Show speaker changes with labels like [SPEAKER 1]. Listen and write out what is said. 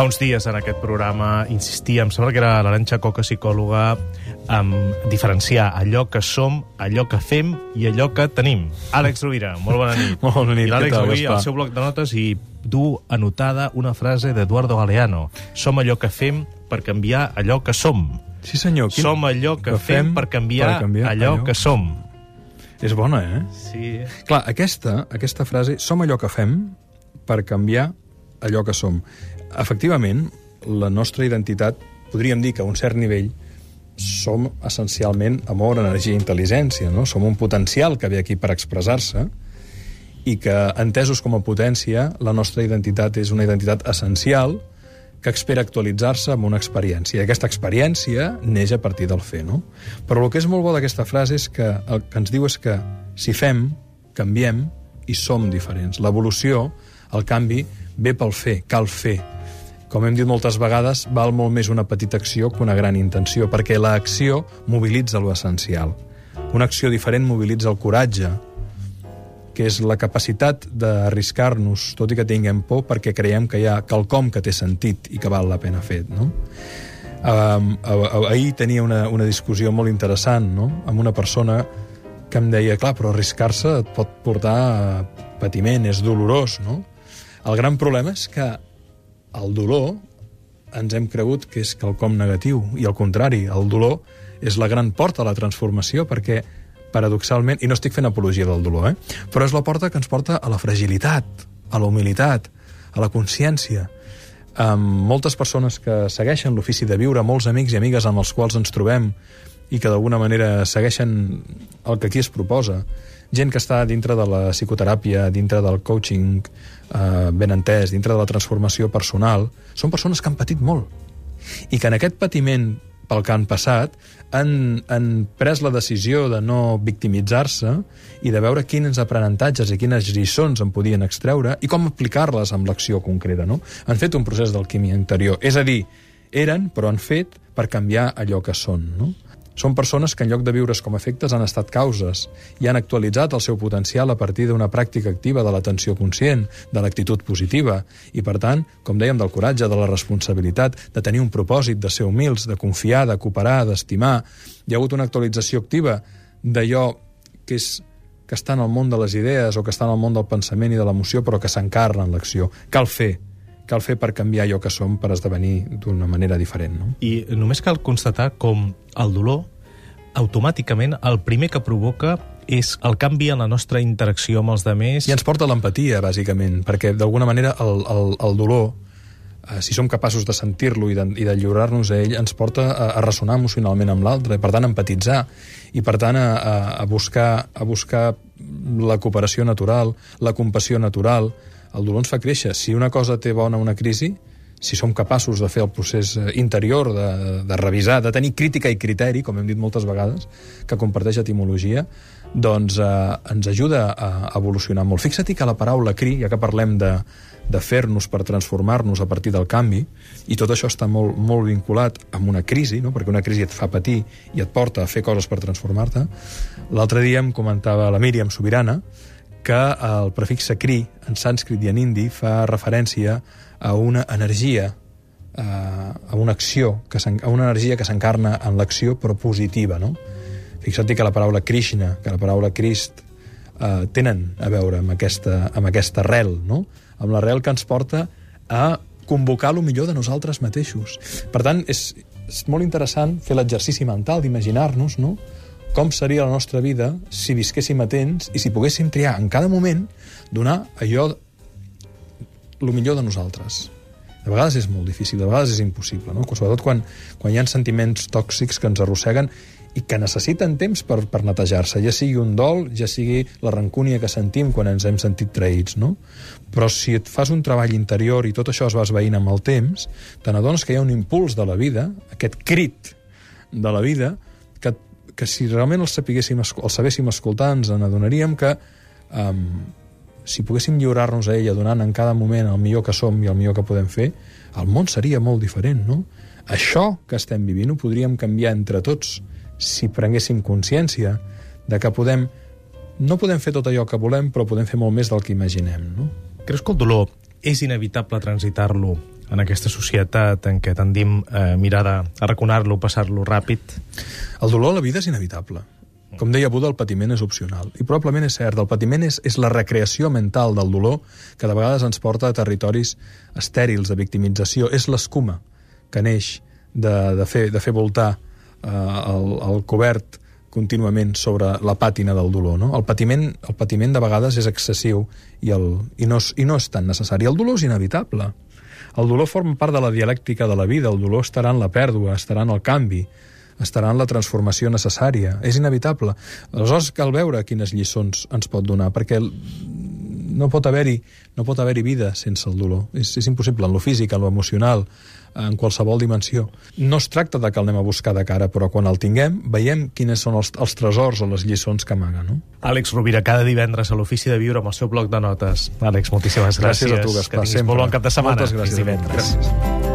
[SPEAKER 1] Fa uns dies en aquest programa insistia, em sembla que era l'Aranxa Coca, psicòloga, en diferenciar allò que som, allò que fem i allò que tenim. Àlex Rovira, molt bona nit.
[SPEAKER 2] Molt bona nit,
[SPEAKER 1] l'Àlex avui
[SPEAKER 2] Gaspar?
[SPEAKER 1] al seu bloc de notes i du anotada una frase d'Eduardo Galeano. Som allò que fem per canviar allò que som.
[SPEAKER 2] Sí, senyor. Quin...
[SPEAKER 1] Som allò que, fem per canviar,
[SPEAKER 2] per canviar
[SPEAKER 1] allò,
[SPEAKER 2] allò.
[SPEAKER 1] que som.
[SPEAKER 2] És bona, eh?
[SPEAKER 1] Sí.
[SPEAKER 2] Clar, aquesta, aquesta frase, som allò que fem per canviar allò que som. Efectivament, la nostra identitat, podríem dir que a un cert nivell, som essencialment amor, energia i intel·ligència, no? Som un potencial que ve aquí per expressar-se i que, entesos com a potència, la nostra identitat és una identitat essencial que espera actualitzar-se amb una experiència. I aquesta experiència neix a partir del fer, no? Però el que és molt bo d'aquesta frase és que el que ens diu és que si fem, canviem i som diferents. L'evolució, el canvi, ve pel fer, cal fer. Com hem dit moltes vegades, val molt més una petita acció que una gran intenció, perquè l'acció mobilitza lo essencial. Una acció diferent mobilitza el coratge, que és la capacitat d'arriscar-nos, tot i que tinguem por, perquè creiem que hi ha quelcom que té sentit i que val la pena fer, no? Um, ahir tenia una, una discussió molt interessant no? amb una persona que em deia, clar, però arriscar-se et pot portar patiment, és dolorós, no? El gran problema és que el dolor ens hem cregut que és quelcom negatiu, i al contrari, el dolor és la gran porta a la transformació, perquè paradoxalment, i no estic fent apologia del dolor, eh? però és la porta que ens porta a la fragilitat, a la humilitat, a la consciència. Um, moltes persones que segueixen l'ofici de viure, molts amics i amigues amb els quals ens trobem i que d'alguna manera segueixen el que aquí es proposa, gent que està dintre de la psicoteràpia, dintre del coaching eh, ben entès, dintre de la transformació personal, són persones que han patit molt i que en aquest patiment pel que han passat, han, han pres la decisió de no victimitzar-se i de veure quins aprenentatges i quines lliçons en podien extreure i com aplicar-les amb l'acció concreta. No? Han fet un procés d'alquímia interior. És a dir, eren, però han fet per canviar allò que són. No? Són persones que en lloc de viure's com efectes han estat causes i han actualitzat el seu potencial a partir d'una pràctica activa de l'atenció conscient, de l'actitud positiva i, per tant, com dèiem, del coratge, de la responsabilitat, de tenir un propòsit, de ser humils, de confiar, de cooperar, d'estimar. Hi ha hagut una actualització activa d'allò que és que està en el món de les idees o que està en el món del pensament i de l'emoció, però que s'encarna en l'acció. Cal fer, cal fer per canviar allò que som per esdevenir d'una manera diferent. No?
[SPEAKER 1] I només cal constatar com el dolor automàticament el primer que provoca és el canvi en la nostra interacció amb els demés.
[SPEAKER 2] I ens porta l'empatia, bàsicament, perquè d'alguna manera el, el, el dolor, eh, si som capaços de sentir-lo i de, i de lliurar-nos a ell, ens porta a, a ressonar emocionalment amb l'altre, i per tant a empatitzar, i per tant a, a, a, buscar, a buscar la cooperació natural, la compassió natural. El dolor ens fa créixer. Si una cosa té bona una crisi, si som capaços de fer el procés eh, interior, de, de revisar, de tenir crítica i criteri, com hem dit moltes vegades, que comparteix etimologia, doncs eh, ens ajuda a evolucionar molt. Fixa't que la paraula cri, ja que parlem de, de fer-nos per transformar-nos a partir del canvi, i tot això està molt, molt vinculat amb una crisi, no? perquè una crisi et fa patir i et porta a fer coses per transformar-te. L'altre dia em comentava la Míriam Sobirana que el prefixe cri, en sànscrit i en indi, fa referència a una energia, a, una acció, que a una energia que s'encarna en l'acció però positiva, no? Fixa't que la paraula Krishna, que la paraula Crist, eh, tenen a veure amb aquesta, amb aquesta arrel, no? Amb l'arrel que ens porta a convocar el millor de nosaltres mateixos. Per tant, és, és molt interessant fer l'exercici mental d'imaginar-nos, no?, com seria la nostra vida si visquéssim atents i si poguéssim triar en cada moment donar allò el millor de nosaltres. De vegades és molt difícil, de vegades és impossible, no? sobretot quan, quan hi ha sentiments tòxics que ens arrosseguen i que necessiten temps per, per netejar-se, ja sigui un dol, ja sigui la rancúnia que sentim quan ens hem sentit traïts, no? Però si et fas un treball interior i tot això es va esveint amb el temps, te n'adones que hi ha un impuls de la vida, aquest crit de la vida, que, si realment el, sapiguéssim, el sabéssim escoltar, ens n'adonaríem que um, si poguéssim lliurar-nos a ella donant en cada moment el millor que som i el millor que podem fer, el món seria molt diferent, no? Això que estem vivint ho podríem canviar entre tots si prenguéssim consciència de que podem no podem fer tot allò que volem, però podem fer molt més del que imaginem, no?
[SPEAKER 1] Creus que el dolor és inevitable transitar-lo en aquesta societat en què tendim a mirar de arraconar-lo, passar-lo ràpid.
[SPEAKER 2] El dolor a la vida és inevitable. Com deia Buda, el patiment és opcional. I probablement és cert, el patiment és, és la recreació mental del dolor que de vegades ens porta a territoris estèrils de victimització. És l'escuma que neix de, de, fer, de fer voltar eh, el, el cobert contínuament sobre la pàtina del dolor. No? El, patiment, el patiment de vegades és excessiu i, el, i, no és, i no és tan necessari. El dolor és inevitable. El dolor forma part de la dialèctica de la vida, el dolor estarà en la pèrdua, estarà en el canvi, estarà en la transformació necessària. És inevitable. Aleshores cal veure quines lliçons ens pot donar, perquè no pot haver-hi no pot haver-hi vida sense el dolor. És, és impossible, en lo físic, en lo emocional, en qualsevol dimensió. No es tracta de que el anem a buscar de cara, però quan el tinguem, veiem quines són els, els tresors o les lliçons que amaga. No?
[SPEAKER 1] Àlex Rovira, cada divendres a l'Ofici de Viure amb el seu bloc de notes. Àlex, moltíssimes gràcies.
[SPEAKER 2] Gràcies a tu, Gaspar.
[SPEAKER 1] Que tinguis molt bon cap de setmana.
[SPEAKER 2] Moltes gràcies.
[SPEAKER 1] Fins divendres.
[SPEAKER 2] Gràcies.